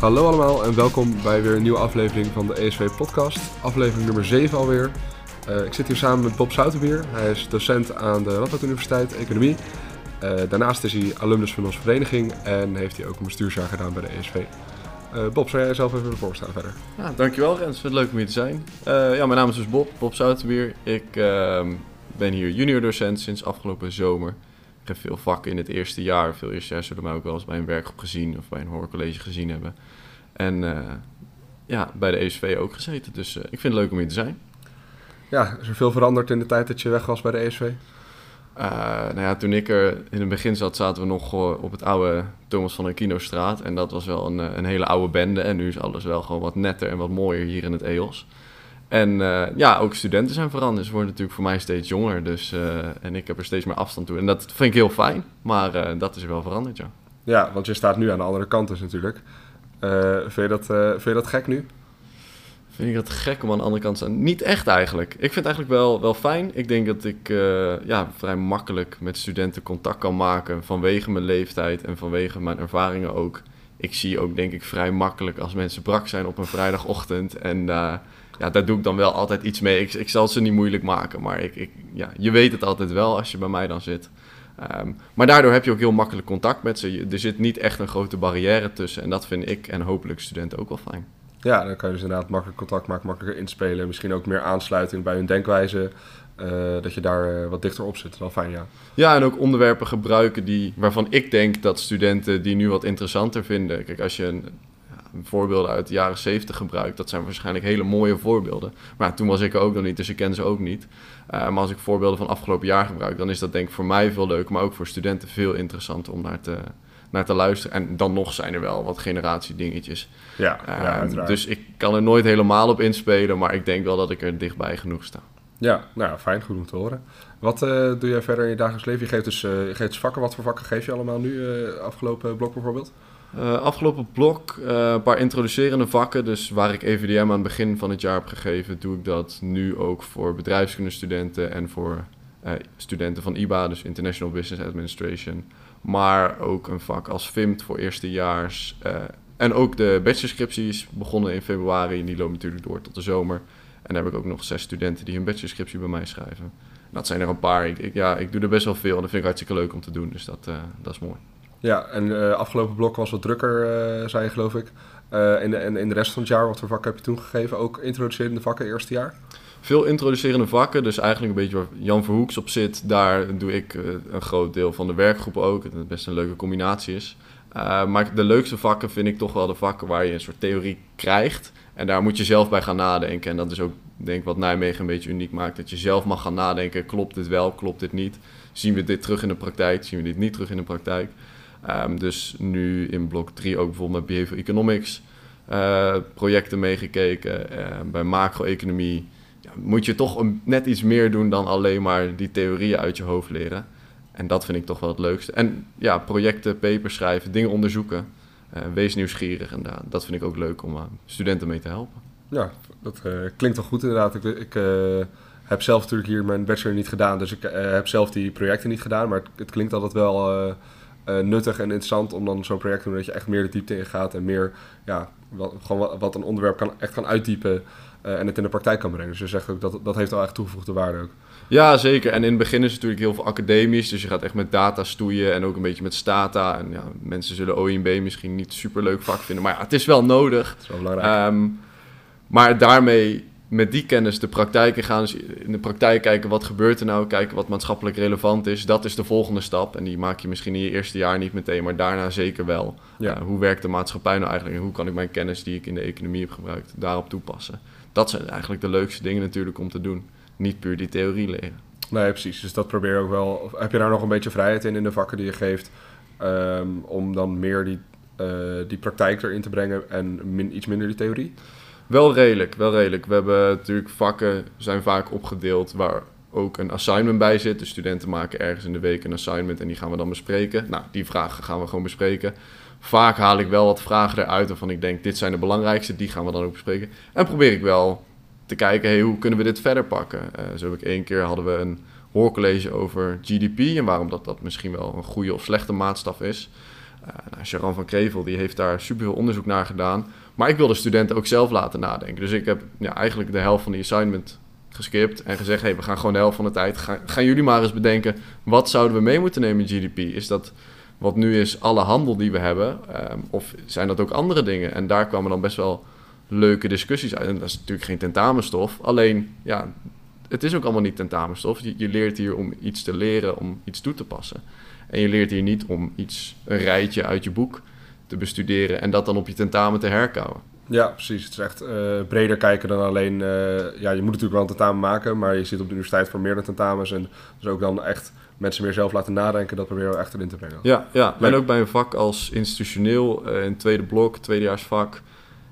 Hallo allemaal en welkom bij weer een nieuwe aflevering van de ESV Podcast. Aflevering nummer 7 alweer. Uh, ik zit hier samen met Bob Zoutenbier. Hij is docent aan de Radboud Universiteit Economie. Uh, daarnaast is hij alumnus van onze vereniging en heeft hij ook een bestuursjaar gedaan bij de ESV. Uh, Bob, zou jij jezelf even voorstellen verder? Ja, dankjewel Rens, het leuk om hier te zijn. ja, mijn naam is dus Bob, Bob Zoutenbier. Ik ehm, ben hier junior docent sinds afgelopen zomer heb veel vakken in het eerste jaar. Veel eerste jaar zullen mij ook wel eens bij een werkgroep gezien of bij een hoorcollege gezien hebben. En uh, ja, bij de ESV ook gezeten. Dus uh, ik vind het leuk om hier te zijn. Ja, is er veel veranderd in de tijd dat je weg was bij de ESV? Uh, eh, nou ja, toen ik er in het begin zat, zaten we nog op het oude Thomas van Aquino-straat. En dat was wel een, een hele oude bende. En nu is alles wel gewoon wat netter en wat mooier hier in het EOS. En uh, ja, ook studenten zijn veranderd. Ze worden natuurlijk voor mij steeds jonger. Dus, uh, en ik heb er steeds meer afstand toe. En dat vind ik heel fijn. Maar dat is wel veranderd, ja. Ja, want je staat nu aan de andere kant dus natuurlijk. Vind, je dat, vind je dat gek nu? Vind ik dat gek om aan de andere kant te? Niet echt eigenlijk. Ik vind het eigenlijk wel, wel fijn. Ik denk dat ik ja, vrij makkelijk met studenten contact kan maken. Vanwege mijn leeftijd en vanwege mijn ervaringen ook. Ik zie ook denk ik vrij makkelijk als mensen brak zijn op een vrijdagochtend. En ja, daar doe ik dan wel altijd iets mee. Ik, ik zal ze niet moeilijk maken, maar ik, ik, ja, je weet het altijd wel als je bij mij dan zit. Um, maar daardoor heb je ook heel makkelijk contact met ze. Er zit niet echt een grote barrière tussen. En dat vind ik en hopelijk studenten ook wel fijn. Ja, dan kan je dus inderdaad makkelijk contact maken, makkelijker inspelen. Misschien ook meer aansluiting bij hun denkwijze. Uh, dat je daar uh, wat dichter op zit. Wel fijn, ja. Ja, en ook onderwerpen gebruiken die, waarvan ik denk dat studenten die nu wat interessanter vinden. Kijk, als je een voorbeelden uit de jaren 70 gebruikt. Dat zijn waarschijnlijk hele mooie voorbeelden. Maar toen was ik er ook nog niet, dus ik ken ze ook niet. Uh, maar als ik voorbeelden van afgelopen jaar gebruik, dan is dat denk ik voor mij veel leuker, maar ook voor studenten veel interessanter om naar te, naar te luisteren. En dan nog zijn er wel wat generatiedingetjes. Ja, ja uh, Dus ik kan er nooit helemaal op inspelen, maar ik denk wel dat ik er dichtbij genoeg sta. Ja, nou fijn, goed om te horen. Wat uh, doe jij verder in je dagelijks leven? Je geeft dus, je geeft dus vakken. Wat voor vakken geef je allemaal nu, afgelopen blok bijvoorbeeld? Uh, afgelopen blok uh, een paar introducerende vakken. Dus waar ik EVDM aan het begin van het jaar heb gegeven, doe ik dat nu ook voor bedrijfskundestudenten en voor uh, studenten van IBA, dus International Business Administration. Maar ook een vak als FIMT voor eerstejaars. en ook de bachelorscripties begonnen in februari en die lopen natuurlijk door tot de zomer. En daar heb ik ook nog zes studenten die hun bachelorscriptie bij mij schrijven. Dat zijn er een paar. Ik, ja, ik doe er best wel veel en dat vind ik hartstikke leuk om te doen. Dus dat, dat is mooi. Ja, en uh, afgelopen blok was wat drukker, uh, zei je geloof ik. In, de, in, de rest van het jaar, wat voor vakken heb je toen gegeven? Ook introducerende vakken eerste jaar? Veel introducerende vakken, dus eigenlijk een beetje waar Jan Verhoeks op zit. Daar doe ik een groot deel van de werkgroepen ook, dat het best een leuke combinatie is. maar de leukste vakken vind ik toch wel de vakken waar je een soort theorie krijgt. En daar moet je zelf bij gaan nadenken. En dat is ook, denk ik, wat Nijmegen een beetje uniek maakt. Dat je zelf mag gaan nadenken, klopt dit wel, klopt dit niet? Zien we dit terug in de praktijk, zien we dit niet terug in de praktijk? Um, dus nu in blok 3 ook bijvoorbeeld met behavioral economics uh, projecten meegekeken. Uh, bij macro-economie ja, moet je toch net iets meer doen dan alleen maar die theorieën uit je hoofd leren. En dat vind ik toch wel het leukste. En ja, projecten, papers schrijven, dingen onderzoeken. Uh, wees nieuwsgierig en dat vind ik ook leuk om studenten mee te helpen. Ja, dat klinkt wel goed inderdaad. Ik, ik heb zelf natuurlijk hier mijn bachelor niet gedaan, dus ik heb zelf die projecten niet gedaan. Maar het, het klinkt altijd wel uh, nuttig en interessant om dan zo'n project te doen dat je echt meer de diepte in gaat en meer ja, wat, gewoon wat, een onderwerp kan, echt kan uitdiepen uh, en het in de praktijk kan brengen. Dus je zegt ook dat dat heeft wel echt toegevoegde waarde ook. Ja, zeker. En in het begin is het natuurlijk heel veel academisch. Dus je gaat echt met data stoeien en ook een beetje met stata. En ja, mensen zullen OIMB misschien niet super leuk vak vinden. Maar ja, het is wel nodig. Het is wel belangrijk. Um, maar daarmee met die kennis de praktijk in gaan. Dus in de praktijk kijken wat gebeurt er nou, kijken wat maatschappelijk relevant is. Dat is de volgende stap. En die maak je misschien in je eerste jaar niet meteen, maar daarna zeker wel. Ja. Uh, hoe werkt de maatschappij nou eigenlijk en hoe kan ik mijn kennis die ik in de economie heb gebruikt daarop toepassen? Dat zijn eigenlijk de leukste dingen natuurlijk om te doen. Niet puur die theorie leren. Nee, precies. Dus dat probeer je ook wel. Heb je daar nog een beetje vrijheid in in de vakken die je geeft? Um, om dan meer die, uh, die praktijk erin te brengen en min, iets minder die theorie? Wel redelijk, wel redelijk. We hebben natuurlijk vakken, zijn vaak opgedeeld waar ook een assignment bij zit. De studenten maken ergens in de week een assignment en die gaan we dan bespreken. Nou, die vragen gaan we gewoon bespreken. Vaak haal ik wel wat vragen eruit waarvan ik denk, dit zijn de belangrijkste, die gaan we dan ook bespreken. En probeer ik wel te kijken, hey, hoe kunnen we dit verder pakken? Uh, zo heb ik één keer hadden we een hoorcollege over GDP en waarom dat, dat misschien wel een goede of slechte maatstaf is. nou, Sharon van Krevel die heeft daar superveel onderzoek naar gedaan. Maar ik wil de studenten ook zelf laten nadenken. Dus ik heb ja, eigenlijk de helft van die assignment geskipt en gezegd: hey, we gaan gewoon de helft van de tijd. Gaan, jullie maar eens bedenken, wat zouden we mee moeten nemen in GDP? Is dat wat nu is alle handel die we hebben? Ehm, of zijn dat ook andere dingen? En daar kwamen dan best wel leuke discussies uit. En dat is natuurlijk geen tentamenstof. Alleen, ja, het is ook allemaal niet tentamenstof. Je, je leert hier om iets te leren, om iets toe te passen. En je leert hier niet om iets, een rijtje uit je boek te bestuderen en dat dan op je tentamen te herkouwen. Ja, precies. Het is echt uh, breder kijken dan alleen... Uh, ja, je moet natuurlijk wel een tentamen maken, maar je zit op de universiteit voor meerdere tentamens. En dus ook dan echt mensen meer zelf laten nadenken, dat proberen we echt erin te brengen. Ja, ja. en ook bij een vak als institutioneel, uh, in tweede blok, tweedejaarsvak...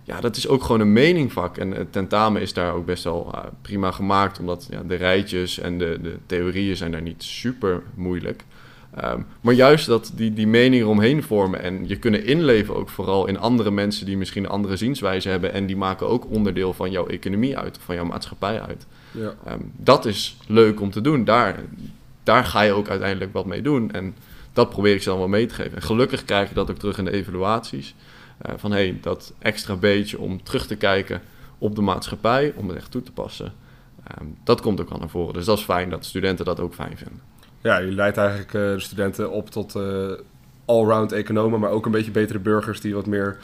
Ja, dat is ook gewoon een meningvak. En het tentamen is daar ook best wel prima gemaakt, omdat ja, de rijtjes en de, de theorieën zijn daar niet super moeilijk Um, maar juist dat die, die mening eromheen vormen en je kunnen inleven ook vooral in andere mensen die misschien een andere zienswijze hebben en die maken ook onderdeel van jouw economie uit of van jouw maatschappij uit. Ja. Um, dat is leuk om te doen. Daar, daar ga je ook uiteindelijk wat mee doen en dat probeer ik ze dan wel mee te geven. En gelukkig krijg je dat ook terug in de evaluaties. Uh, van hé, hey, dat extra beetje om terug te kijken op de maatschappij, om het echt toe te passen. Um, dat komt ook al naar voren. Dus dat is fijn dat studenten dat ook fijn vinden ja, je leidt eigenlijk uh, de studenten op tot uh, allround economen, maar ook een beetje betere burgers die wat meer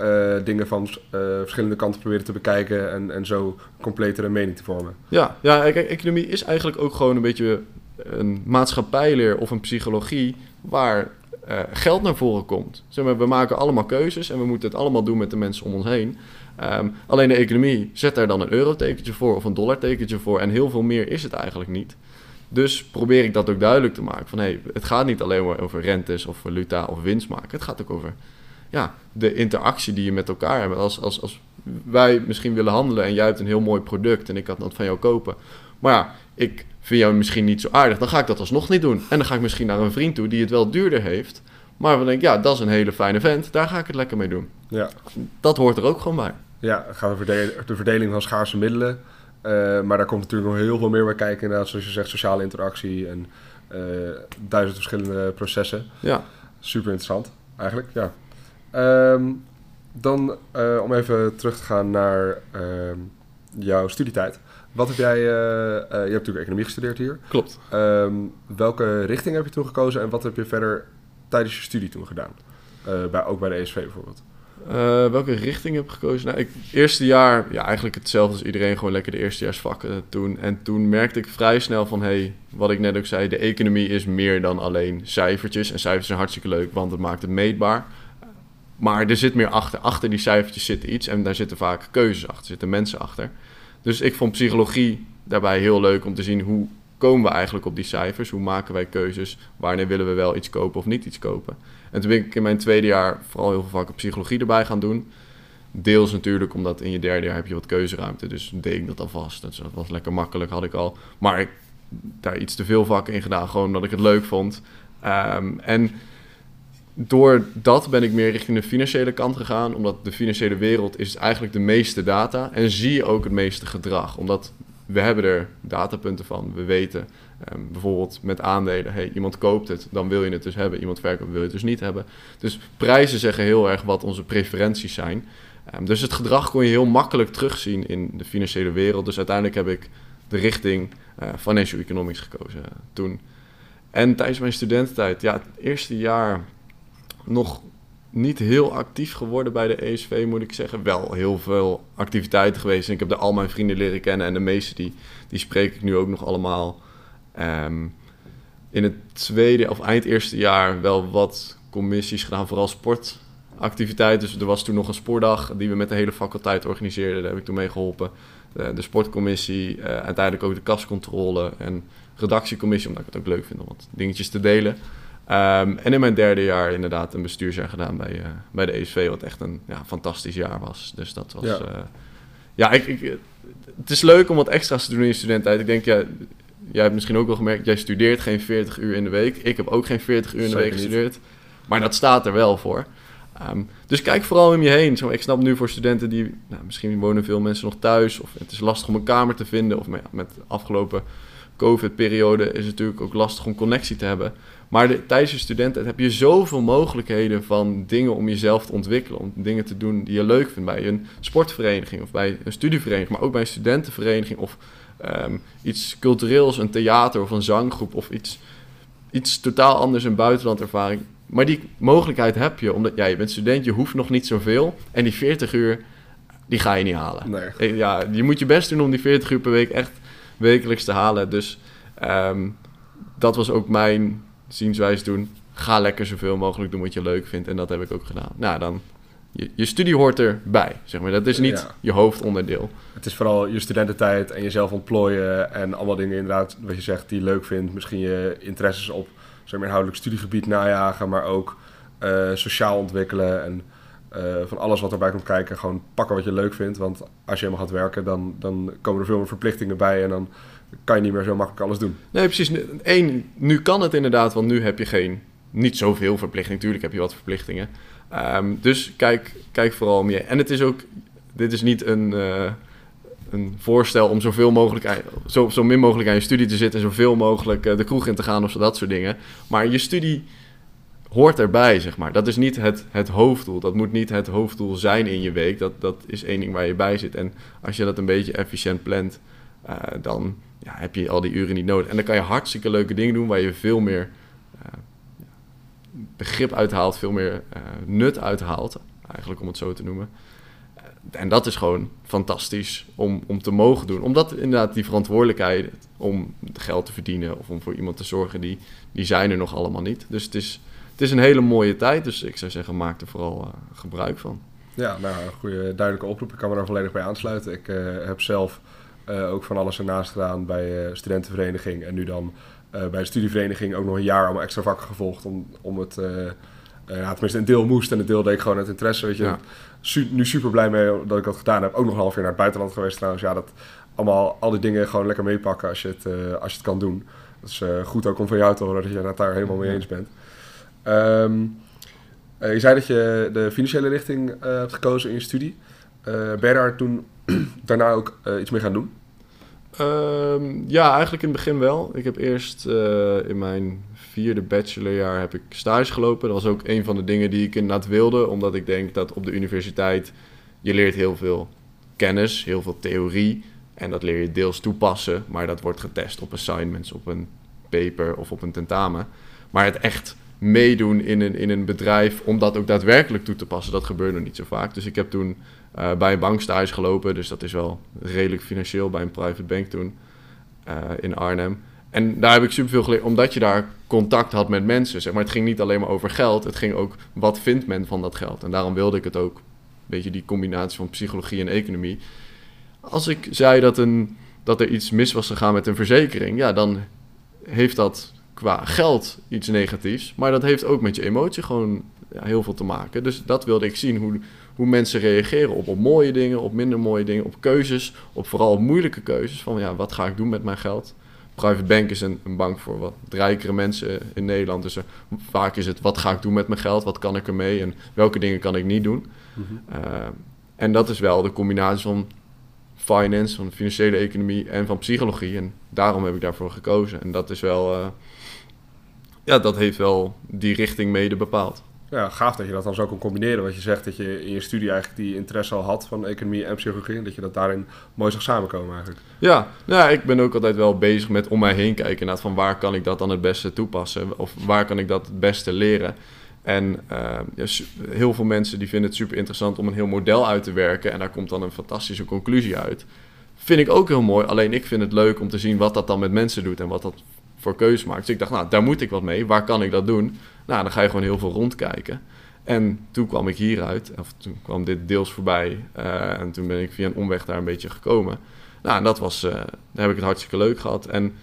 uh, dingen van verschillende kanten proberen te bekijken en, en zo completere mening te vormen. Ja, ja economie is eigenlijk ook gewoon een beetje een maatschappijleer of een psychologie waar geld naar voren komt. Zeg maar, we maken allemaal keuzes en we moeten het allemaal doen met de mensen om ons heen. Um, alleen de economie zet daar dan een eurotekentje voor of een dollartekentje voor en heel veel meer is het eigenlijk niet. Dus probeer ik dat ook duidelijk te maken. Van hey, het gaat niet alleen maar over rentes of valuta of winst maken. Het gaat ook over ja, de interactie die je met elkaar hebt. Als, als, als wij misschien willen handelen en jij hebt een heel mooi product en ik kan dat van jou kopen. Maar ja, ik vind jou misschien niet zo aardig. Dan ga ik dat alsnog niet doen. En dan ga ik misschien naar een vriend toe die het wel duurder heeft. Maar dan denk ik, ja, dat is een hele fijne vent. Daar ga ik het lekker mee doen. Ja. Dat hoort er ook gewoon bij. Ja, gaan we de verdeling van schaarse middelen. Uh, maar daar komt natuurlijk nog heel veel meer bij kijken. Inderdaad, zoals je zegt, sociale interactie en uh, duizend verschillende processen. Ja. Super interessant, eigenlijk. Ja. Um, dan uh, om even terug te gaan naar ehm, jouw studietijd. Wat heb jij... je hebt natuurlijk economie gestudeerd hier. Klopt. Um, welke richting heb je toen gekozen en wat heb je verder tijdens je studie toen gedaan? bij, ook bij de ESV bijvoorbeeld. Uh, welke richting heb ik gekozen? Nou, ik, eerste jaar, ja, eigenlijk hetzelfde als iedereen, gewoon lekker de eerstejaarsvakken doen. En toen merkte ik vrij snel van, hey, wat ik net ook zei, de economie is meer dan alleen cijfertjes. En cijfers zijn hartstikke leuk, want het maakt het meetbaar. Maar er zit meer achter. Achter die cijfertjes zit iets en daar zitten vaak keuzes achter, zitten mensen achter. Dus ik vond psychologie daarbij heel leuk om te zien hoe komen we eigenlijk op die cijfers? Hoe maken wij keuzes? Wanneer willen we wel iets kopen of niet iets kopen? En toen ben ik in mijn tweede jaar vooral heel veel vakken psychologie erbij gaan doen. Deels natuurlijk omdat in je derde jaar heb je wat keuzeruimte. Dus deed ik dat alvast. Dat was lekker makkelijk, had ik al. Maar ik daar iets te veel vakken in gedaan, gewoon omdat ik het leuk vond. Um, en door dat ben ik meer richting de financiële kant gegaan. Omdat de financiële wereld is eigenlijk de meeste data. En zie je ook het meeste gedrag. Omdat we hebben er datapunten van. We weten um, bijvoorbeeld met aandelen, hey, iemand koopt het, dan wil je het dus hebben. Iemand verkoopt, wil je het dus niet hebben. Dus prijzen zeggen heel erg wat onze preferenties zijn. Um, dus het gedrag kon je heel makkelijk terugzien in de financiële wereld. Dus uiteindelijk heb ik de richting uh, financial economics gekozen uh, toen. En tijdens mijn studententijd, ja, het eerste jaar nog niet heel actief geworden bij de ESV, moet ik zeggen. Wel heel veel activiteiten geweest. Ik heb er al mijn vrienden leren kennen. En de meeste die, die spreek ik nu ook nog allemaal. Um, in het tweede of eind eerste jaar wel wat commissies gedaan, vooral sportactiviteiten. Dus er was toen nog een sportdag die we met de hele faculteit organiseerden. Daar heb ik toen mee geholpen. De, de sportcommissie, uh, uiteindelijk ook de kascontrole en redactiecommissie, omdat ik het ook leuk vind om wat dingetjes te delen. Um, en in mijn derde jaar inderdaad een bestuursjaar gedaan bij, uh, bij de ESV, wat echt een ja, fantastisch jaar was. Dus dat was... Ja, uh, ja ik, ik, het is leuk om wat extra's te doen in je studententijd. Ik denk, ja, jij hebt misschien ook wel gemerkt, jij studeert geen 40 uur in de week. Ik heb ook geen 40 uur in de week gestudeerd. Maar dat staat er wel voor. Um, dus kijk vooral om je heen. Zo, ik snap nu voor studenten die, nou, misschien wonen veel mensen nog thuis, of het is lastig om een kamer te vinden, of met, met afgelopen COVID-periode is het natuurlijk ook lastig om connectie te hebben. Maar de, tijdens je studenten heb je zoveel mogelijkheden van dingen om jezelf te ontwikkelen. Om dingen te doen die je leuk vindt bij een sportvereniging of bij een studievereniging, maar ook bij een studentenvereniging of ehm, iets cultureels, een theater of een zanggroep of iets, iets totaal anders, een buitenlandervaring. Maar die mogelijkheid heb je, omdat ja, je bent student, je hoeft nog niet zoveel. En die 40 uur, die ga je niet halen. Nee. Ja, je moet je best doen om die 40 uur per week echt wekelijks te halen. Dus ehm, dat was ook mijn zienswijze doen. Ga lekker zoveel mogelijk doen wat je leuk vindt. En dat heb ik ook gedaan. Nou, dan... Je, je studie hoort erbij, zeg maar. Dat is niet Ja. je hoofdonderdeel. Het is vooral je studententijd en jezelf ontplooien en allemaal dingen inderdaad, wat je zegt, die je leuk vindt. Misschien je interesses op zeg maar, inhoudelijk studiegebied najagen, maar ook eh, sociaal ontwikkelen en eh, van alles wat erbij komt kijken. Gewoon pakken wat je leuk vindt, want als je helemaal gaat werken, dan, dan komen er veel meer verplichtingen bij en dan kan je niet meer zo makkelijk alles doen. Nee, precies. Eén, nu kan het inderdaad, want nu heb je geen, niet zoveel verplichtingen. Tuurlijk heb je wat verplichtingen. Ehm, dus kijk, kijk vooral om je. En het is ook, dit is niet een, eh, een voorstel om zoveel mogelijk, zo, zo min mogelijk aan je studie te zitten en zoveel mogelijk eh, de kroeg in te gaan of zo, dat soort dingen. Maar je studie hoort erbij, zeg maar. Dat is niet het, het hoofddoel. Dat moet niet het hoofddoel zijn in je week. Dat, dat is één ding waar je bij zit. En als je dat een beetje efficiënt plant, eh, dan ja, heb je al die uren niet nodig. En dan kan je hartstikke leuke dingen doen waar je veel meer eh, begrip uithaalt, veel meer eh, nut uithaalt, eigenlijk om het zo te noemen. Eh, En dat is gewoon fantastisch om, om te mogen doen. Omdat inderdaad die verantwoordelijkheid om geld te verdienen of om voor iemand te zorgen, die, die zijn er nog allemaal niet. Dus het is, het is een hele mooie tijd. Dus ik zou zeggen, maak er vooral gebruik van. Ja, nou, een goede duidelijke oproep. Ik kan me daar volledig bij aansluiten. Ik heb zelf eh, ook van alles ernaast gedaan bij eh studentenvereniging. En nu dan eh, bij de studievereniging ook nog een jaar allemaal extra vakken gevolgd. Om, om het, ja, tenminste een deel moest en een deel deed ik gewoon uit interesse. Weet je. Ja. Su- nu super blij mee dat ik dat gedaan heb. Ook nog een half jaar naar het buitenland geweest trouwens. Ja, dat allemaal, al die dingen gewoon lekker meepakken als je het, als je het kan doen. Dat is goed ook om van jou te horen dat je het daar helemaal mee eens bent. Ehm, eh, je zei dat je de financiële richting hebt gekozen in je studie. Ben je daar toen daarna ook eh, iets mee gaan doen? Ehm, ja, eigenlijk in het begin wel. Ik heb eerst eh, in mijn vierde bachelorjaar heb ik stage gelopen. Dat was ook een van de dingen die ik inderdaad wilde. Omdat ik denk dat op de universiteit je leert heel veel kennis, heel veel theorie. En dat leer je deels toepassen. Maar dat wordt getest op assignments, op een paper of op een tentamen. Maar het echt meedoen in een, in een bedrijf om dat ook daadwerkelijk toe te passen, dat gebeurt nog niet zo vaak. Dus ik heb toen eh, bij een bank stage gelopen. Dus dat is wel redelijk financieel bij een private bank toen eh, in Arnhem. En daar heb ik superveel geleerd, omdat je daar contact had met mensen. Zeg maar. Het ging niet alleen maar over geld, het ging ook wat vindt men van dat geld. En daarom wilde ik het ook, een beetje die combinatie van psychologie en economie. Als ik zei dat, een, dat er iets mis was gegaan met een verzekering, ja, dan heeft dat qua geld iets negatiefs. Maar dat heeft ook met je emotie gewoon ja, heel veel te maken. Dus dat wilde ik zien, hoe, hoe mensen reageren op, op mooie dingen, op minder mooie dingen, op keuzes, op vooral moeilijke keuzes. Van ja, wat ga ik doen met mijn geld? Private bank is een, een bank voor wat rijkere mensen in Nederland. Dus er, vaak is het, wat ga ik doen met mijn geld? Wat kan ik ermee? En welke dingen kan ik niet doen? Uh, en dat is wel de combinatie van finance, van de financiële economie en van psychologie. En daarom heb ik daarvoor gekozen. En dat is wel, uh, ja, dat heeft wel die richting mede bepaald. Ja, gaaf dat je dat dan zo kon combineren. Wat je zegt dat je in je studie eigenlijk die interesse al had van economie en psychologie. En dat je dat daarin mooi zag samenkomen eigenlijk. Ja, nou, ik ben ook altijd wel bezig met om mij heen kijken. Inderdaad, van waar kan ik dat dan het beste toepassen? Of waar kan ik dat het beste leren? En uh, ja, heel veel mensen die vinden het super interessant om een heel model uit te werken. En daar komt dan een fantastische conclusie uit. Vind ik ook heel mooi. Alleen ik vind het leuk om te zien wat dat dan met mensen doet en wat dat voor keuze maakt. Dus ik dacht, nou, daar moet ik wat mee. Waar kan ik dat doen? Nou, dan ga je gewoon heel veel rondkijken. En toen kwam ik hieruit, of toen kwam dit deels voorbij. Uh, en toen ben ik via een omweg daar een beetje gekomen. Nou, en dat was, uh, daar heb ik het hartstikke leuk gehad. En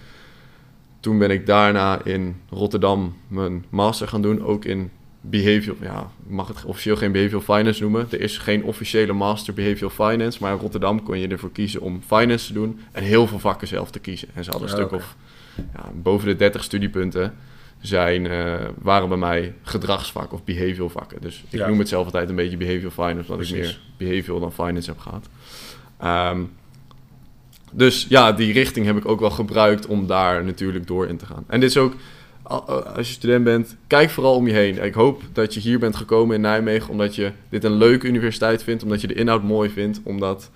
toen ben ik daarna in Rotterdam mijn master gaan doen, ook in behavioral, ja, ik mag het officieel geen behavioral finance noemen. Er is geen officiële master behavioral finance, maar in Rotterdam kon je ervoor kiezen om finance te doen en heel veel vakken zelf te kiezen. En ze hadden een ja, stuk okay. of ja, boven de 30 studiepunten zijn, uh, waren bij mij gedragsvakken of behavioral vakken. Dus ik ja. noem het zelf altijd een beetje behavioral finance, omdat Precies. ik meer behavioral dan finance heb gehad. Um, dus ja, die richting heb ik ook wel gebruikt om daar natuurlijk door in te gaan. En dit is ook, als je student bent, kijk vooral om je heen. Ik hoop dat je hier bent gekomen in Nijmegen omdat je dit een leuke universiteit vindt, omdat je de inhoud mooi vindt, omdat,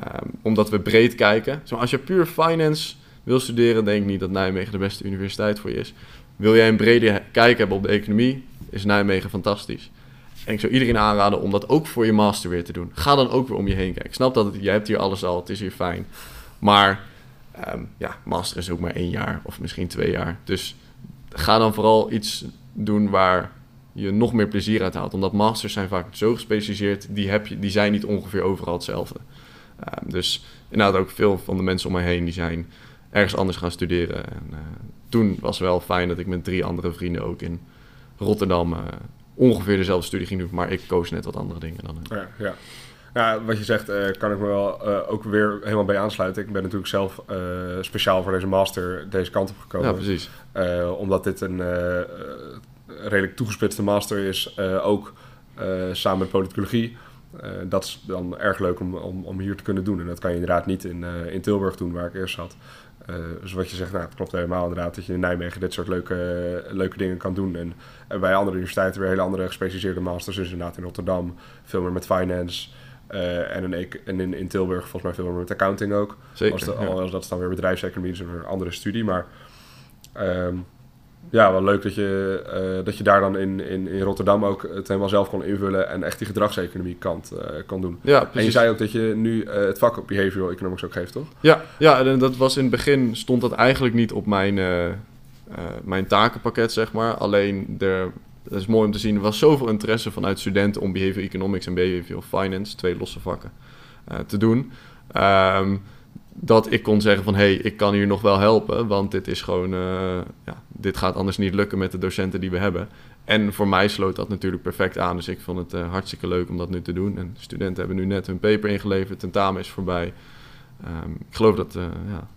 um, omdat we breed kijken. Zo, als je puur finance wil studeren, denk ik niet dat Nijmegen de beste universiteit voor je is. Wil jij een brede kijk hebben op de economie, is Nijmegen fantastisch. En ik zou iedereen aanraden om dat ook voor je master weer te doen. Ga dan ook weer om je heen kijken. Snap dat jij hebt hier alles al, het is hier fijn. Maar um, ja, master is ook maar één jaar of misschien twee jaar. Dus ga dan vooral iets doen waar je nog meer plezier uit haalt. Omdat masters zijn vaak zo gespecialiseerd, die, heb je, die zijn niet ongeveer overal hetzelfde. Um, dus inderdaad ook veel van de mensen om mij heen, die zijn ergens anders gaan studeren. En, uh, toen was het wel fijn dat ik met drie andere vrienden ook in Rotterdam uh, ongeveer dezelfde studie ging doen. Maar ik koos net wat andere dingen dan. Ja, ja. Ja, wat je zegt, uh, kan ik me wel uh, ook weer helemaal bij aansluiten. Ik ben natuurlijk zelf speciaal voor deze master deze kant op gekomen. Ja, precies. omdat dit een redelijk toegespitste master is, ook samen met politicologie. dat is dan erg leuk om, om, om, hier te kunnen doen. En dat kan je inderdaad niet in, in Tilburg doen, waar ik eerst zat. Dus wat je zegt, nou, het klopt helemaal inderdaad dat je in Nijmegen dit soort leuke, leuke dingen kan doen. En, en bij andere universiteiten weer hele andere gespecialiseerde masters. Dus inderdaad in Rotterdam veel meer met finance. Uh, en, in, en in, Tilburg volgens mij veel meer met accounting ook. Zeker, als de, ja. als dat is dan weer bedrijfseconomie, dus een andere studie. Maar um, ja, wel leuk dat je, uh, dat je daar dan in, in, in Rotterdam ook het helemaal zelf kon invullen en echt die gedragseconomie kant uh, kan doen. Ja, precies. En je zei ook dat je nu het vak op behavioral economics ook geeft, toch? Ja, ja, en dat was in het begin stond dat eigenlijk niet op mijn, mijn takenpakket, zeg maar. Alleen er dat is mooi om te zien. Er was zoveel interesse vanuit studenten om behavioral economics en behavioral finance, twee losse vakken, te doen. Um, dat ik kon zeggen van, hé, hey, ik kan hier nog wel helpen, want dit is gewoon, uh, ja, dit gaat anders niet lukken met de docenten die we hebben. En voor mij sloot dat natuurlijk perfect aan, dus ik vond het uh, hartstikke leuk om dat nu te doen. En studenten hebben nu net hun paper ingeleverd, tentamen is voorbij. Um, ik geloof dat, ja,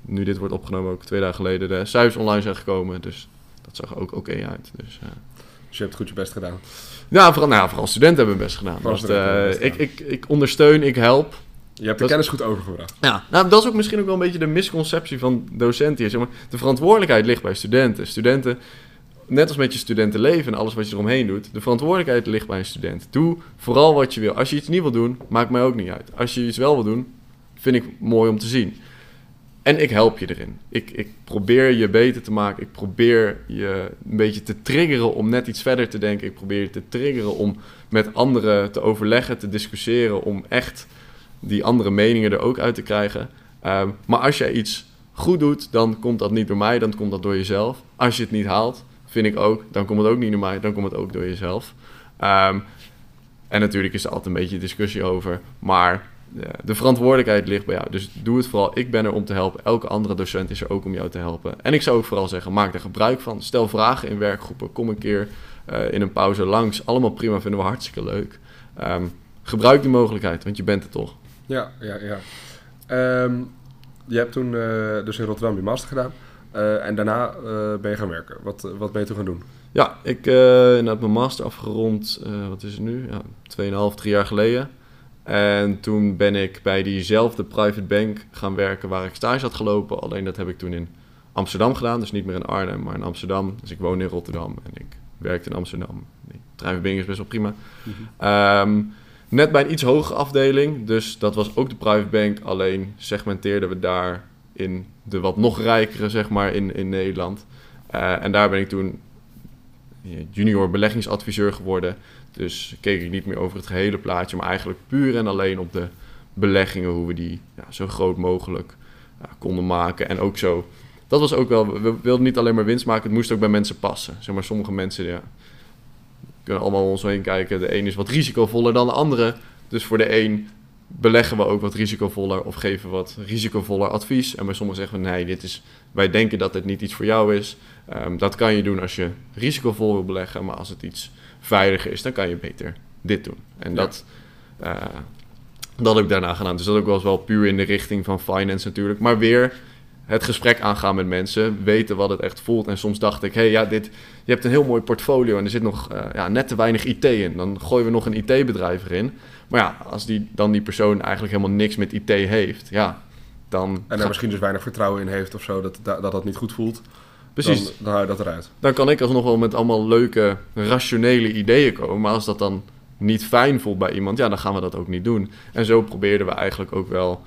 nu dit wordt opgenomen, ook twee dagen geleden, de cijfers online zijn gekomen, dus dat zag ook oké okay uit. Dus, dus je hebt goed je best gedaan. Ja, vooral, nou, vooral studenten hebben hun best gedaan. Ik, ik, ik ondersteun, ik help. Je hebt de kennis goed overgebracht. Ja, nou, dat is ook misschien ook wel een beetje de misconceptie van docenten hier. Zeg maar, de verantwoordelijkheid ligt bij studenten. Studenten, net als met je studentenleven en alles wat je eromheen doet, de verantwoordelijkheid ligt bij een student. Doe vooral wat je wil. Als je iets niet wil doen, maakt mij ook niet uit. Als je iets wel wil doen, vind ik mooi om te zien. En ik help je erin. Ik, ik probeer je beter te maken. Ik probeer je een beetje te triggeren om net iets verder te denken. Ik probeer je te triggeren om met anderen te overleggen, te discussiëren. Om echt die andere meningen er ook uit te krijgen. Um, maar als jij iets goed doet, dan komt dat niet door mij, dan komt dat door jezelf. Als je het niet haalt, vind ik ook, dan komt het ook niet door mij, dan komt het ook door jezelf. Um, en natuurlijk is er altijd een beetje discussie over. Maar de verantwoordelijkheid ligt bij jou. Dus doe het vooral. Ik ben er om te helpen. Elke andere docent is er ook om jou te helpen. En ik zou ook vooral zeggen, maak er gebruik van. Stel vragen in werkgroepen. Kom een keer uh, in een pauze langs. Allemaal prima, vinden we hartstikke leuk. Um, gebruik die mogelijkheid, want je bent er toch. Ja, ja, ja. Um, je hebt toen uh, dus in Rotterdam je master gedaan. Uh, en daarna ben je gaan werken. Wat, wat ben je toen gaan doen? Ja, ik heb mijn master afgerond, wat is het nu? Ja, 2,5, 3 jaar geleden. En toen ben ik bij diezelfde private bank gaan werken waar ik stage had gelopen. Alleen dat heb ik toen in Amsterdam gedaan. Dus niet meer in Arnhem, maar in Amsterdam. Dus ik woon in Rotterdam en ik werkte in Amsterdam. Die private bank is best wel prima. Mm -hmm. um, net bij een iets hogere afdeling. Dus dat was ook de private bank. Alleen segmenteerden we daar in de wat nog rijkere, zeg maar, in, in Nederland. Uh, en daar ben ik toen junior beleggingsadviseur geworden. Dus keek ik niet meer over het gehele plaatje, maar eigenlijk puur en alleen op de beleggingen, hoe we die ja, zo groot mogelijk ja, konden maken. En ook zo, dat was ook wel, we wilden niet alleen maar winst maken, het moest ook bij mensen passen. Zeg maar, sommige mensen ja, kunnen allemaal om ons heen kijken. De een is wat risicovoller dan de andere. Dus voor de een beleggen we ook wat risicovoller of geven wat risicovoller advies. En bij sommigen zeggen we nee, dit is, wij denken dat het niet iets voor jou is. Um, dat kan je doen als je risicovol wil beleggen, maar als het iets veiliger is, dan kan je beter dit doen. En ja. dat, uh, dat heb ik daarna gedaan. Dus dat ook was wel puur in de richting van finance natuurlijk. Maar weer het gesprek aangaan met mensen, weten wat het echt voelt. En soms dacht ik, hé, hey, ja, dit, je hebt een heel mooi portfolio en er zit nog uh, ja, net te weinig IT in. Dan gooien we nog een IT-bedrijf erin. Maar ja, als die, dan die persoon eigenlijk helemaal niks met IT heeft, ja, dan... En er misschien dus weinig vertrouwen in heeft of zo, dat dat, dat niet goed voelt. Precies. Dan, dan haal je dat eruit. Dan kan ik alsnog wel met allemaal leuke, rationele ideeën komen. Maar als dat dan niet fijn voelt bij iemand, ja, dan gaan we dat ook niet doen. En zo probeerden we eigenlijk ook wel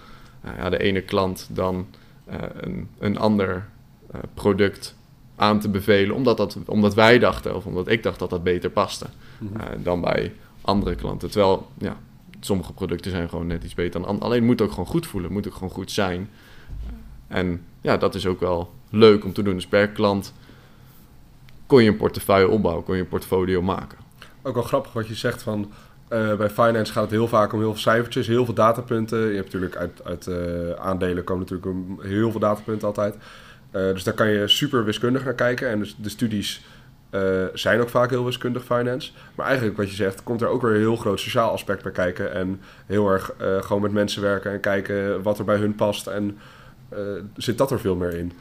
uh, ja, de ene klant dan een, een ander uh, product aan te bevelen, omdat, dat, omdat wij dachten, of omdat ik dacht dat dat beter paste mm -hmm. dan bij andere klanten. Terwijl, ja, sommige producten zijn gewoon net iets beter dan Alleen het moet ook gewoon goed voelen, moet ook gewoon goed zijn. En ja, dat is ook wel leuk om te doen. Dus per klant kon je een portefeuille opbouwen, kon je een portfolio maken. Ook wel grappig wat je zegt van... Uh, bij finance gaat het heel vaak om heel veel cijfertjes, heel veel datapunten. Je hebt natuurlijk uit, uit uh, aandelen komen natuurlijk heel veel datapunten altijd. Uh, dus daar kan je super wiskundig naar kijken. En dus de studies zijn ook vaak heel wiskundig finance. Maar eigenlijk wat je zegt, komt er ook weer een heel groot sociaal aspect bij kijken. En heel erg gewoon met mensen werken en kijken wat er bij hun past. En zit dat er veel meer in.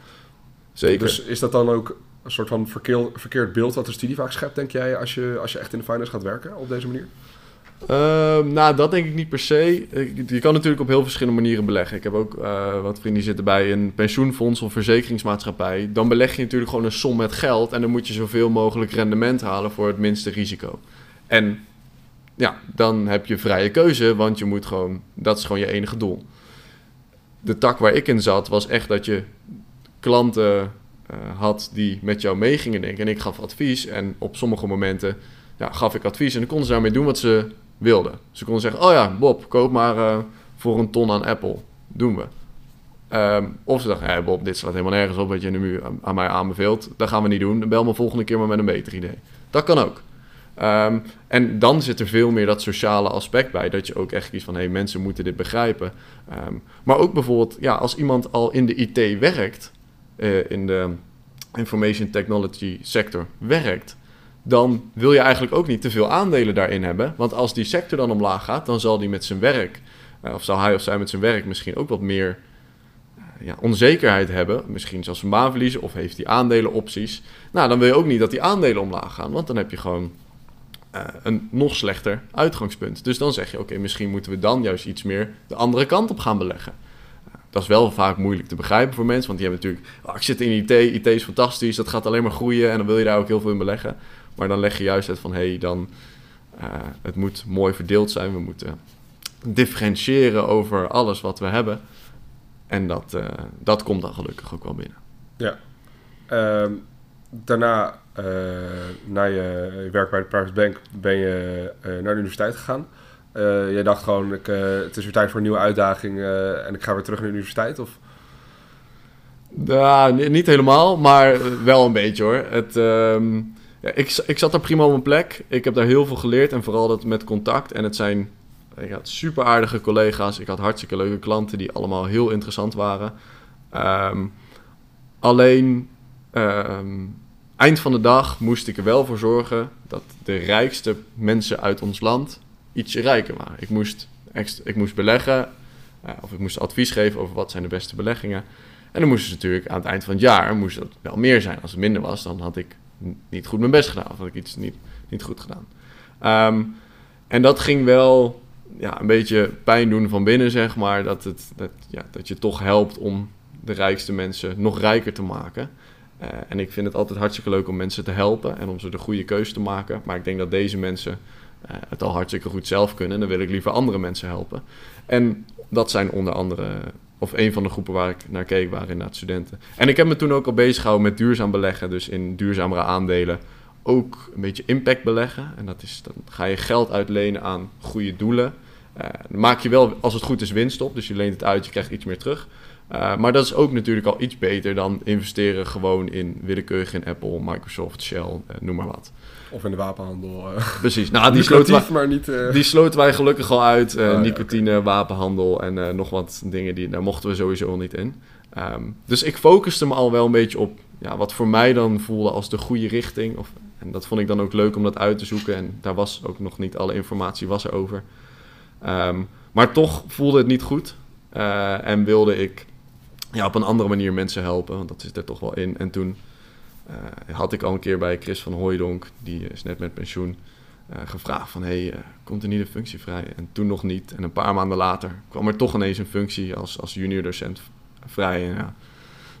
Zeker. Dus is dat dan ook een soort van verkeer, verkeerd beeld wat de studie vaak schept, denk jij, als je, als je echt in de finance gaat werken op deze manier? Uh, nou, dat denk ik niet per se. Je kan natuurlijk op heel verschillende manieren beleggen. Ik heb ook uh, wat vrienden die zitten bij een pensioenfonds of verzekeringsmaatschappij. Dan beleg je natuurlijk gewoon een som met geld en dan moet je zoveel mogelijk rendement halen voor het minste risico. En ja, dan heb je vrije keuze, want je moet gewoon, dat is gewoon je enige doel. De tak waar ik in zat was echt dat je klanten uh, had die met jou mee gingen denken. En ik gaf advies. En op sommige momenten ja, gaf ik advies. En dan konden ze daarmee doen wat ze Ze konden zeggen: Oh ja, Bob, koop maar uh, voor een ton aan Apple. Doen we. Um, of ze dachten: hey Bob, dit slaat helemaal nergens op wat je nu aan, mij aanbeveelt. Dat gaan we niet doen. Bel me volgende keer maar met een beter idee. Dat kan ook. Um, en dan zit er veel meer dat sociale aspect bij. Dat je ook echt kiest van: hé, hey, mensen moeten dit begrijpen. Um, maar ook bijvoorbeeld, ja, als iemand al in de IT werkt uh, in de information technology sector werkt, dan wil je eigenlijk ook niet te veel aandelen daarin hebben. Want als die sector dan omlaag gaat, dan zal die met zijn werk, uh, of zal hij of zij met zijn werk misschien ook wat meer uh, ja, onzekerheid hebben. Misschien zelfs een baan verliezen of heeft die aandelenopties. Nou, dan wil je ook niet dat die aandelen omlaag gaan, want dan heb je gewoon uh, een nog slechter uitgangspunt. Dus dan zeg je, oké, misschien moeten we dan juist iets meer de andere kant op gaan beleggen. Dat is wel vaak moeilijk te begrijpen voor mensen, want die hebben natuurlijk, oh, ik zit in IT, IT is fantastisch, dat gaat alleen maar groeien en dan wil je daar ook heel veel in beleggen. Maar dan leg je juist uit van, hé, hey, dan, uh, het moet mooi verdeeld zijn, we moeten differentiëren over alles wat we hebben. En dat, uh, dat komt dan gelukkig ook wel binnen. Ja. Uh, daarna, uh, na je, werk bij de Private Bank, ben je naar de universiteit gegaan. Jij dacht gewoon, ik, het is weer tijd voor een nieuwe uitdaging en ik ga weer terug naar de universiteit? Of? Ja, niet helemaal, maar wel een beetje hoor. Het, uh, ik, ik zat daar prima op mijn plek. Ik heb daar heel veel geleerd en vooral dat met contact. En het zijn ik had super aardige collega's. Ik had hartstikke leuke klanten die allemaal heel interessant waren. Um, alleen um, eind van de dag moest ik er wel voor zorgen dat de rijkste mensen uit ons land ietsje rijker waren. Ik moest, ik moest beleggen, uh, of ik moest advies geven over wat zijn de beste beleggingen. En dan moesten ze natuurlijk aan het eind van het jaar moest dat wel meer zijn. Als het minder was, dan had ik niet goed mijn best gedaan. Of had ik iets niet, niet goed gedaan. Um, en dat ging wel ja, een beetje pijn doen van binnen, zeg maar. Dat, het, dat, ja, dat je toch helpt om de rijkste mensen nog rijker te maken. Uh, en ik vind het altijd hartstikke leuk om mensen te helpen en om ze de goede keuze te maken. Maar ik denk dat deze mensen uh, het al hartstikke goed zelf kunnen. En dan wil ik liever andere mensen helpen. En dat zijn onder andere, of een van de groepen waar ik naar keek, waren inderdaad studenten. En ik heb me toen ook al bezig gehouden met duurzaam beleggen, dus in duurzamere aandelen. Ook een beetje impact beleggen. En dat is, dan ga je geld uitlenen aan goede doelen. Uh, dan maak je wel, als het goed is, winst op. Dus je leent het uit, je krijgt iets meer terug. Uh, maar dat is ook natuurlijk al iets beter dan investeren gewoon in willekeurig in Apple, Microsoft, Shell, uh, noem maar wat. Of in de wapenhandel. Precies. Nou, die sloten, wij, maar niet, die sloten wij gelukkig al uit. Oh, nicotine, ja, okay. wapenhandel en nog wat dingen. Die, daar mochten we sowieso al niet in. Um, dus ik focuste me al wel een beetje op ja, wat voor mij dan voelde als de goede richting. Of, en dat vond ik dan ook leuk om dat uit te zoeken. En daar was ook nog niet alle informatie was erover. Um, maar toch voelde het niet goed. En wilde ik ja, op een andere manier mensen helpen. Want dat zit er toch wel in. En toen uh, had ik al een keer bij Chris van Hooijdonk, die is net met pensioen, uh, gevraagd van... hé, hey, uh, komt er niet een functie vrij? En toen nog niet. En een paar maanden later kwam er toch ineens een functie als, als junior docent vrij. En, ja,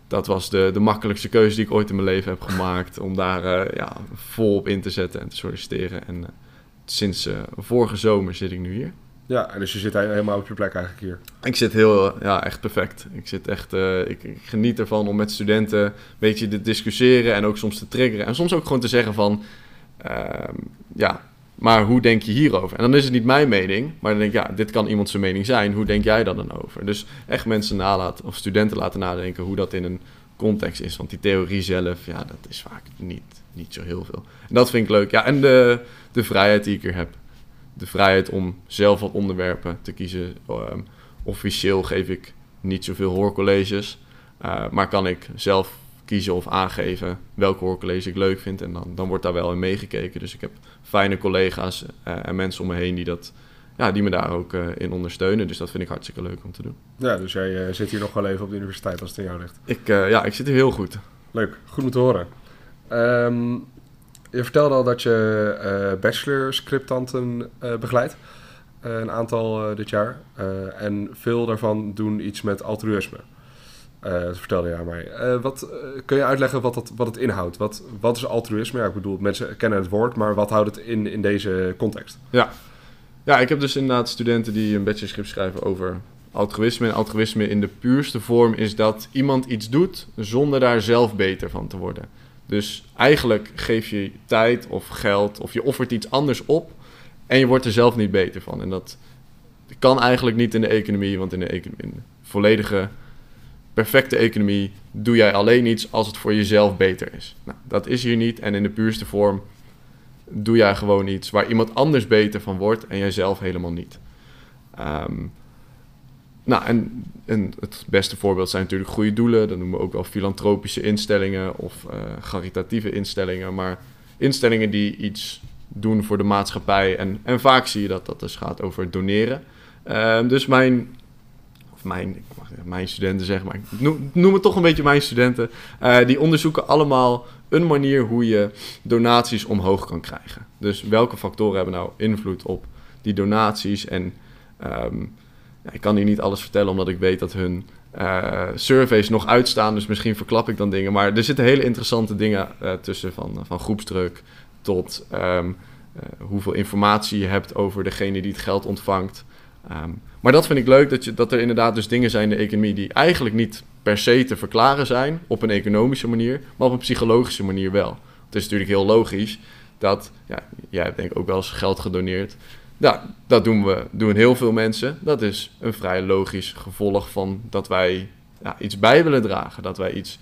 dat was de, de makkelijkste keuze die ik ooit in mijn leven heb gemaakt. Om daar ja, vol op in te zetten en te solliciteren. En sinds vorige zomer zit ik nu hier. Ja, dus je zit helemaal op je plek eigenlijk hier. Ik zit heel, ja, echt perfect. Ik zit echt, ik, ik, geniet ervan om met studenten een beetje te discussiëren en ook soms te triggeren. En soms ook gewoon te zeggen van, ehm, ja, maar hoe denk je hierover? En dan is het niet mijn mening, maar dan denk ik, ja, dit kan iemand zijn mening zijn. Hoe denk jij daar dan over? Dus echt mensen nalaten, of studenten laten nadenken hoe dat in een context is. Want die theorie zelf, ja, dat is vaak niet, niet zo heel veel. En dat vind ik leuk. Ja, en de, de vrijheid die ik hier heb. De vrijheid om zelf wat onderwerpen te kiezen. Ehm, officieel geef ik niet zoveel hoorcolleges. Uh, maar kan ik zelf kiezen of aangeven welke hoorcollege ik leuk vind. En dan, dan wordt daar wel in meegekeken. Dus ik heb fijne collega's uh, en mensen om me heen die, dat, ja, die me daar ook uh, in ondersteunen. Dus dat vind ik hartstikke leuk om te doen. Ja, dus jij zit hier nog wel even op de universiteit als het in jou ligt. Ik, ja, ik zit hier heel goed. Leuk, goed om te horen. Um, je vertelde al dat je bachelor scriptanten begeleidt. een aantal dit jaar. en veel daarvan doen iets met altruïsme. Uh, dat vertelde je aan mij. Uh, wat, uh, kun je uitleggen wat, dat, wat het inhoudt? Wat, wat is altruïsme? Ja, ik bedoel, mensen kennen het woord, maar wat houdt het in in deze context? Ja. ja, ik heb dus inderdaad studenten die een bachelorschrift schrijven over altruïsme. En altruïsme in de puurste vorm is dat iemand iets doet zonder daar zelf beter van te worden. Dus eigenlijk geef je tijd of geld of je offert iets anders op en je wordt er zelf niet beter van. En dat kan eigenlijk niet in de economie, want in de, economie, volledige perfecte economie doe jij alleen iets als het voor jezelf beter is. Nou, dat is hier niet. En in de puurste vorm doe jij gewoon iets waar iemand anders beter van wordt en jijzelf helemaal niet. Um, nou, en, het beste voorbeeld zijn natuurlijk goede doelen. Dat noemen we ook wel filantropische instellingen of uh, caritatieve instellingen. Maar instellingen die iets doen voor de maatschappij. En, en vaak zie je dat dat dus gaat over doneren. Uh, dus mijn mijn, ik mag mijn studenten zeggen, maar ik noem, het toch een beetje mijn studenten. Uh, die onderzoeken allemaal een manier hoe je donaties omhoog kan krijgen. Dus welke factoren hebben nou invloed op die donaties? En ja, ik kan hier niet alles vertellen, omdat ik weet dat hun uh, surveys nog uitstaan. Dus misschien verklap ik dan dingen. Maar er zitten hele interessante dingen uh, tussen, van, van groepsdruk tot um, hoeveel informatie je hebt over degene die het geld ontvangt. Um, maar dat vind ik leuk, dat, je, dat er inderdaad dus dingen zijn in de economie die eigenlijk niet per se te verklaren zijn op een economische manier, maar op een psychologische manier wel. Het is natuurlijk heel logisch dat, ja, jij hebt denk ik ook wel eens geld gedoneerd. Ja, dat doen we, doen heel veel mensen. Dat is een vrij logisch gevolg van dat wij ja, iets bij willen dragen, dat wij iets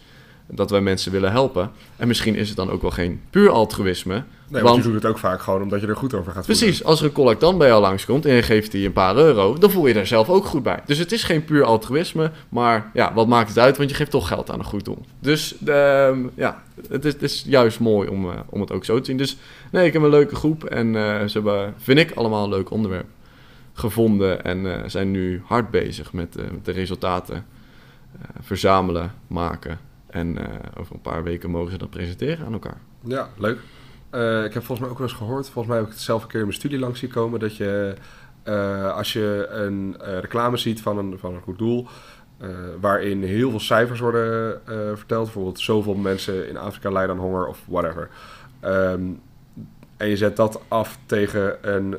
dat wij mensen willen helpen. En misschien is het dan ook wel geen puur altruïsme. Nee, want, je doet het ook vaak gewoon omdat je er goed over gaat voelen. Precies, als er een collectant bij jou langskomt en je geeft die een paar euro, dan voel je er zelf ook goed bij. Dus het is geen puur altruïsme, maar ja, wat maakt het uit? Want je geeft toch geld aan een goed doel. Dus uh, ja, het is, het is, juist mooi om, uh, om het ook zo te zien. Dus nee, ik heb een leuke groep en uh, ze hebben, vind ik, allemaal een leuk onderwerp gevonden en uh, zijn nu hard bezig met, met de resultaten verzamelen, maken en uh, over een paar weken mogen ze dat presenteren aan elkaar. Ja, leuk. Uh, ik heb volgens mij ook wel eens gehoord, volgens mij heb ik het zelf een keer in mijn studie langs zien komen, dat je uh, als je een reclame ziet van een, van een goed doel, waarin heel veel cijfers worden verteld, bijvoorbeeld zoveel mensen in Afrika lijden aan honger of whatever. Um, en je zet dat af tegen een,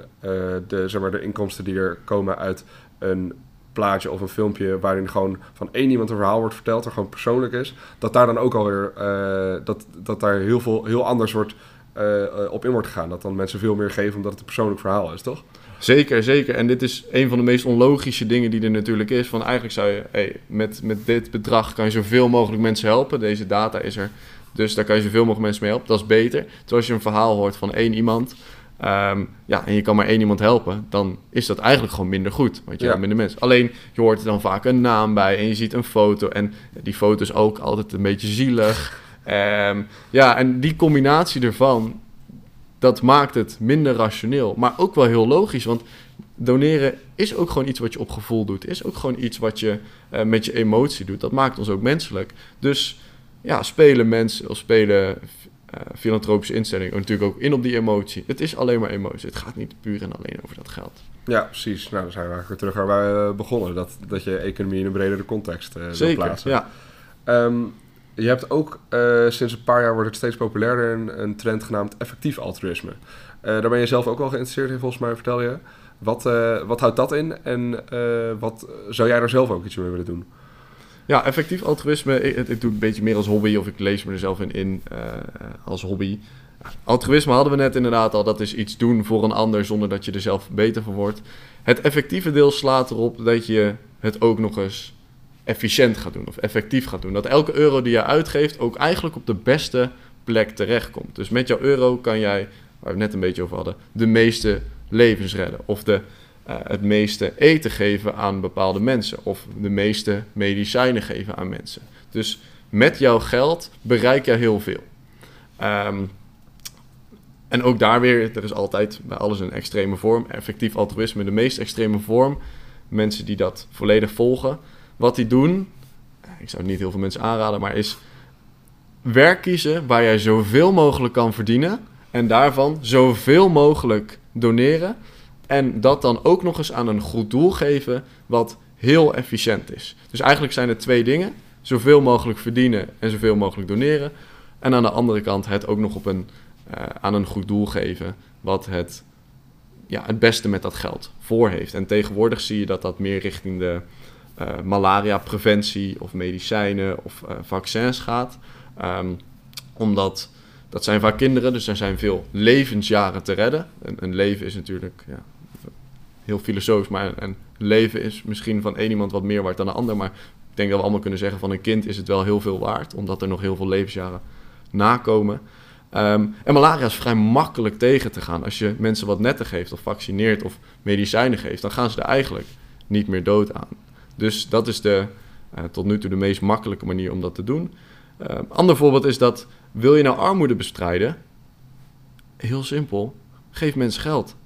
de, zeg maar, de inkomsten die er komen uit een plaatje of een filmpje waarin gewoon van één iemand een verhaal wordt verteld, dat gewoon persoonlijk is, dat daar dan ook alweer uh, dat, dat daar heel veel heel anders wordt uh, op in wordt gegaan. Dat dan mensen veel meer geven omdat het een persoonlijk verhaal is, toch? Zeker, zeker. En dit is een van de meest onlogische dingen die er natuurlijk is. Van eigenlijk zou je, hey, met, met dit bedrag kan je zoveel mogelijk mensen helpen. Deze data is er. Dus daar kan je zoveel mogelijk mensen mee helpen. Dat is beter. Terwijl als je een verhaal hoort van één iemand Um, ja, en je kan maar één iemand helpen, dan is dat eigenlijk gewoon minder goed. Want je ja. hebt minder mensen. Alleen je hoort er dan vaak een naam bij en je ziet een foto. En die foto is ook altijd een beetje zielig. Um, ja, en die combinatie ervan, dat maakt het minder rationeel. Maar ook wel heel logisch, want doneren is ook gewoon iets wat je op gevoel doet. Is ook gewoon iets wat je uh, met je emotie doet. Dat maakt ons ook menselijk. Dus ja, spelen mensen of spelen uh, filantropische instellingen natuurlijk ook in op die emotie. Het is alleen maar emotie. Het gaat niet puur en alleen over dat geld. Ja, precies. Nou, dan zijn we eigenlijk weer terug waar we eh, begonnen. Dat, dat je economie in een bredere context uh, Zeker, plaatsen. ja. Um, je hebt ook uh, sinds een paar jaar wordt het steeds populairder een, een trend genaamd effectief altruïsme. Uh, daar ben je zelf ook wel geïnteresseerd in, volgens mij, vertel je. Wat, wat houdt dat in en wat zou jij daar zelf ook iets mee willen doen? Ja, effectief altruïsme, ik, ik, doe het een beetje meer als hobby of ik lees me er zelf in, in als hobby. Altruïsme hadden we net inderdaad al, dat is iets doen voor een ander zonder dat je er zelf beter van wordt. Het effectieve deel slaat erop dat je het ook nog eens efficiënt gaat doen of effectief gaat doen. Dat elke euro die je uitgeeft ook eigenlijk op de beste plek terechtkomt. Dus met jouw euro kan jij, waar we het net een beetje over hadden, de meeste levens redden. Of de, uh, het meeste eten geven aan bepaalde mensen. Of de meeste medicijnen geven aan mensen. Dus met jouw geld bereik je heel veel. Um, en ook daar weer, er is altijd bij alles een extreme vorm. Effectief altruïsme, de meest extreme vorm. Mensen die dat volledig volgen. Wat die doen, ik zou niet heel veel mensen aanraden, maar is werk kiezen waar jij zoveel mogelijk kan verdienen. En daarvan zoveel mogelijk doneren. En dat dan ook nog eens aan een goed doel geven wat heel efficiënt is. Dus eigenlijk zijn er twee dingen. Zoveel mogelijk verdienen en zoveel mogelijk doneren. En aan de andere kant het ook nog op een, uh, aan een goed doel geven wat het, ja, het beste met dat geld voor heeft. En tegenwoordig zie je dat dat meer richting de uh, malaria-preventie of medicijnen of uh, vaccins gaat. Um, omdat dat zijn vaak kinderen, dus er zijn veel levensjaren te redden. Een, een leven is natuurlijk ja, heel filosofisch, maar een, een, leven is misschien van één iemand wat meer waard dan een ander. Maar ik denk dat we allemaal kunnen zeggen van een kind is het wel heel veel waard, omdat er nog heel veel levensjaren nakomen. Um, en malaria is vrij makkelijk tegen te gaan. Als je mensen wat netten geeft of vaccineert of medicijnen geeft, dan gaan ze er eigenlijk niet meer dood aan. Dus dat is de, uh, tot nu toe de meest makkelijke manier om dat te doen. Uh, ander voorbeeld is dat, wil je nou armoede bestrijden? Heel simpel, geef mensen geld.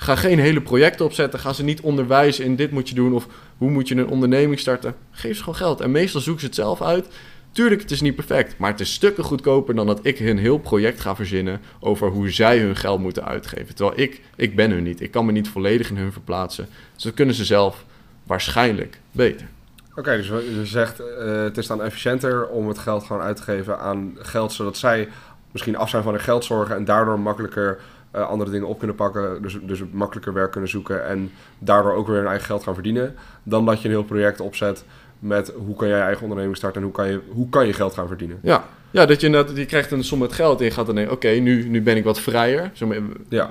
Ga geen hele projecten opzetten, ga ze niet onderwijzen in dit moet je doen of hoe moet je een onderneming starten. Geef ze gewoon geld en meestal zoeken ze het zelf uit. Tuurlijk, het is niet perfect, maar het is stukken goedkoper dan dat ik een heel project ga verzinnen over hoe zij hun geld moeten uitgeven. Terwijl ik, ik ben hun niet, ik kan me niet volledig in hun verplaatsen. Dus dat kunnen ze zelf waarschijnlijk beter. Oké, dus je zegt uh, het is dan efficiënter om het geld gewoon uit te geven aan geld, zodat zij misschien af zijn van hun geldzorgen en daardoor makkelijker uh, andere dingen op kunnen pakken, dus, dus makkelijker werk kunnen zoeken en daardoor ook weer hun eigen geld gaan verdienen, dan dat je een heel project opzet met hoe kan jij je eigen onderneming starten en hoe kan je, hoe kan je geld gaan verdienen. Ja, ja dat je, dat, je krijgt een som met geld en je gaat dan denken, oké, nu, nu ben ik wat vrijer. Zo, ja.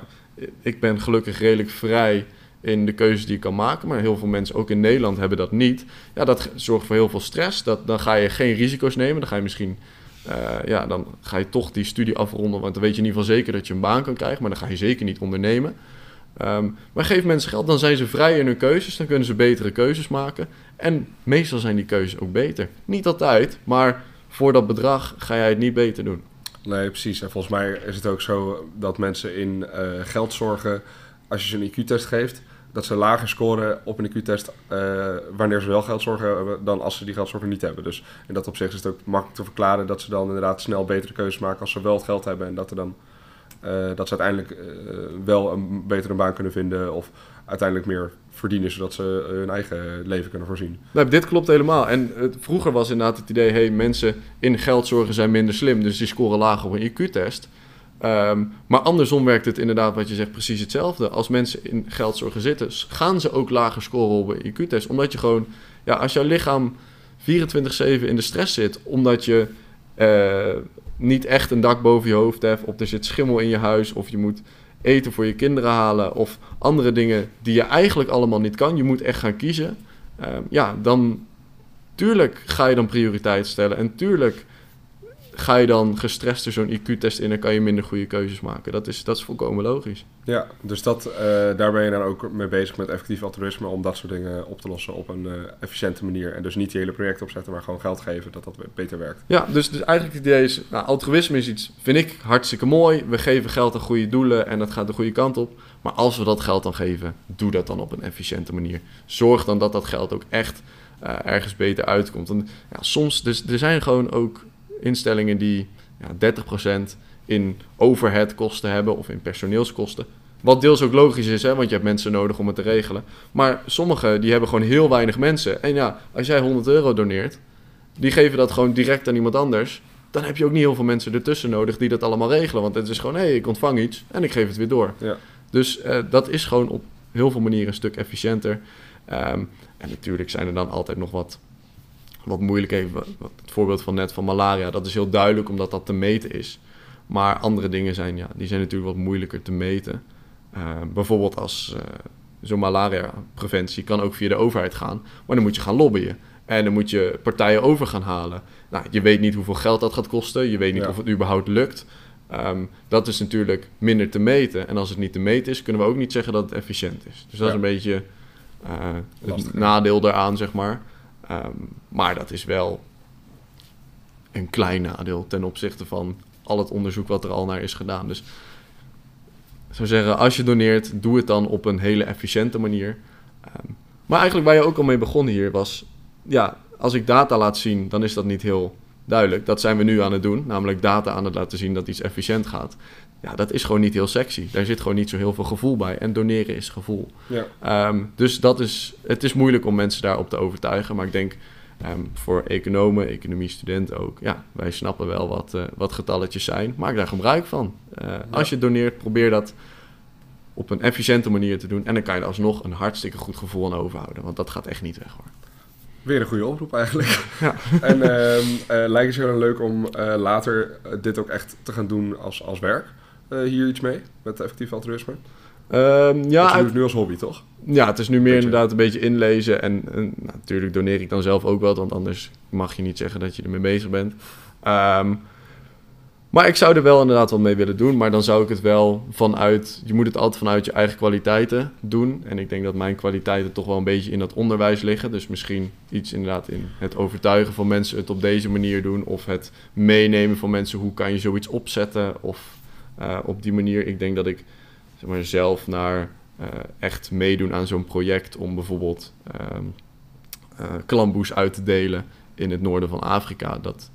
Ik ben gelukkig redelijk vrij in de keuzes die je kan maken. Maar heel veel mensen, ook in Nederland, hebben dat niet. Ja, dat zorgt voor heel veel stress. Dat, dan ga je geen risico's nemen. Dan ga je misschien, uh, ja, dan ga je toch die studie afronden. Want dan weet je ieder geval zeker dat je een baan kan krijgen. Maar dan ga je zeker niet ondernemen. Um, maar geef mensen geld, dan zijn ze vrij in hun keuzes. Dan kunnen ze betere keuzes maken. En meestal zijn die keuzes ook beter. Niet altijd, maar voor dat bedrag ga jij het niet beter doen. Nee, precies. En volgens mij is het ook zo dat mensen in uh, geld zorgen als je ze een IQ-test geeft, dat ze lager scoren op een IQ-test uh, wanneer ze wel geldzorgen hebben dan als ze die geldzorgen niet hebben. Dus in dat opzicht is het ook makkelijk te verklaren dat ze dan inderdaad snel betere keuzes maken als ze wel het geld hebben en dat, er dan, uh, dat ze uiteindelijk uh, wel een betere baan kunnen vinden of uiteindelijk meer verdienen zodat ze hun eigen leven kunnen voorzien. Nou, dit klopt helemaal. En het, vroeger was inderdaad het idee, hey, mensen in geldzorgen zijn minder slim, dus die scoren lager op een IQ-test. Um, maar andersom werkt het inderdaad, wat je zegt, precies hetzelfde. Als mensen in geldzorgen zitten, gaan ze ook lager scoren op een IQ-test. Omdat je gewoon, ja, als jouw lichaam 24-7 in de stress zit, omdat je uh, niet echt een dak boven je hoofd hebt, of er zit schimmel in je huis, of je moet eten voor je kinderen halen, of andere dingen die je eigenlijk allemaal niet kan, je moet echt gaan kiezen. Um, ja, dan tuurlijk ga je dan prioriteit stellen en tuurlijk ga je dan gestrester zo'n IQ-test in en kan je minder goede keuzes maken. Dat is, dat is volkomen logisch. Ja, dus dat, uh, daar ben je dan ook mee bezig met effectief altruïsme om dat soort dingen op te lossen op een uh, efficiënte manier. En dus niet die hele project opzetten, maar gewoon geld geven dat dat beter werkt. Ja, dus, dus eigenlijk het idee is, nou, altruïsme is iets, vind ik, hartstikke mooi. We geven geld aan goede doelen en dat gaat de goede kant op. Maar als we dat geld dan geven, doe dat dan op een efficiënte manier. Zorg dan dat dat geld ook echt uh, ergens beter uitkomt. En ja, soms, dus er zijn gewoon ook instellingen die ja, 30% in overhead kosten hebben of in personeelskosten. Wat deels ook logisch is, hè, want je hebt mensen nodig om het te regelen. Maar sommigen die hebben gewoon heel weinig mensen. En ja, als jij 100 euro doneert, die geven dat gewoon direct aan iemand anders. Dan heb je ook niet heel veel mensen ertussen nodig die dat allemaal regelen. Want het is gewoon, hé, hey, ik ontvang iets en ik geef het weer door. Ja. Dus eh, dat is gewoon op heel veel manieren een stuk efficiënter. Ehm, en natuurlijk zijn er dan altijd nog wat, wat moeilijkheden. Wat- wat- Het voorbeeld van net van malaria, dat is heel duidelijk omdat dat te meten is. Maar andere dingen zijn, ja, die zijn natuurlijk wat moeilijker te meten. Eh, bijvoorbeeld als eh, zo'n malaria-preventie kan ook via de overheid gaan. Maar dan moet je gaan lobbyen. En dan moet je partijen over gaan halen. Nou, je weet niet hoeveel geld dat gaat kosten. Je weet niet Ja. of het überhaupt lukt. Ehm, dat is natuurlijk minder te meten. En als het niet te meten is, kunnen we ook niet zeggen dat het efficiënt is. Dus dat Ja. is een beetje eh, het nadeel daaraan, zeg maar. Ehm, maar dat is wel een klein nadeel ten opzichte van al het onderzoek wat er al naar is gedaan. Dus ik zou zeggen, als je doneert, doe het dan op een hele efficiënte manier. Ehm, maar eigenlijk waar je ook al mee begon hier was, ja, als ik data laat zien, dan is dat niet heel duidelijk. Dat zijn we nu aan het doen, namelijk data aan het laten zien dat iets efficiënt gaat. Ja, dat is gewoon niet heel sexy. Daar zit gewoon niet zo heel veel gevoel bij. En doneren is gevoel. Ja. Ehm, dus dat is, het is moeilijk om mensen daarop te overtuigen. Maar ik denk ehm, voor economen, economiestudenten ook, ja, wij snappen wel wat, eh, wat getalletjes zijn. Maak daar gebruik van. Eh, Als je doneert, probeer dat op een efficiënte manier te doen. En dan kan je er alsnog een hartstikke goed gevoel aan overhouden. Want dat gaat echt niet weg hoor. Weer een goede oproep eigenlijk. Ja. en ehm, eh, lijkt het je dan leuk om later dit ook echt te gaan doen als, als werk? Eh, hier iets mee, met effectief altruïsme? Ehm, Ja, het nu als hobby, toch? Ja, het is nu meer Beetje. inderdaad een beetje inlezen. En, en nou, natuurlijk doneer ik dan zelf ook wel, want anders mag je niet zeggen dat je ermee bezig bent. Ehm, maar ik zou er wel inderdaad wat mee willen doen. Maar dan zou ik het wel vanuit. Je moet het altijd vanuit je eigen kwaliteiten doen. En ik denk dat mijn kwaliteiten toch wel een beetje in dat onderwijs liggen. Dus misschien iets inderdaad in het overtuigen van mensen het op deze manier doen. Of het meenemen van mensen. Hoe kan je zoiets opzetten? Of eh, op die manier. Ik denk dat ik zeg maar, zelf naar eh, echt meedoen aan zo'n project om bijvoorbeeld eh, klamboes uit te delen in het noorden van Afrika. Dat,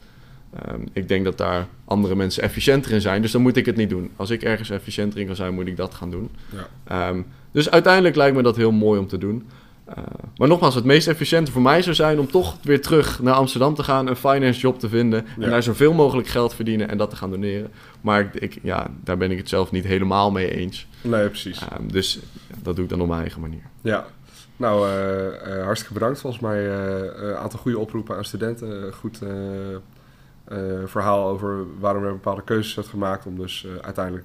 ehm, ik denk dat daar andere mensen efficiënter in zijn, dus dan moet ik het niet doen. Als ik ergens efficiënter in kan zijn, moet ik dat gaan doen. Ja. Ehm, dus uiteindelijk lijkt me dat heel mooi om te doen. Eh, maar nogmaals, het meest efficiënte voor mij zou zijn om toch weer terug naar Amsterdam te gaan, een finance job te vinden Ja. en daar zoveel mogelijk geld verdienen en dat te gaan doneren. Maar ik, ik- ja, daar ben ik het zelf niet helemaal mee eens. Nee, precies. Ehm, dus ja, dat doe ik dan op mijn eigen manier. Ja. Nou, eh, eh, hartstikke bedankt. Volgens mij een aantal goede oproepen aan studenten. Goed verhaal over waarom je bepaalde keuzes hebt gemaakt om dus uiteindelijk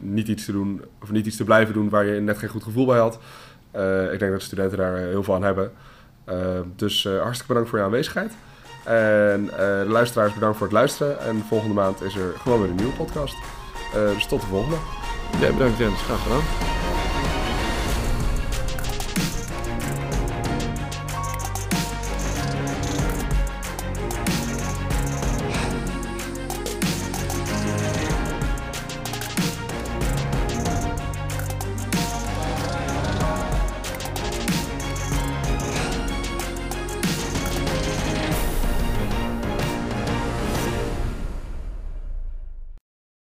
niet iets te doen of niet iets te blijven doen waar je net geen goed gevoel bij had. Eh, ik denk dat studenten daar heel veel aan hebben. Eh, dus eh, hartstikke bedankt voor je aanwezigheid. En eh, luisteraars bedankt voor het luisteren. En volgende maand is er gewoon weer een nieuwe podcast. Eh, dus tot de volgende. Ja, bedankt Jens, graag gedaan.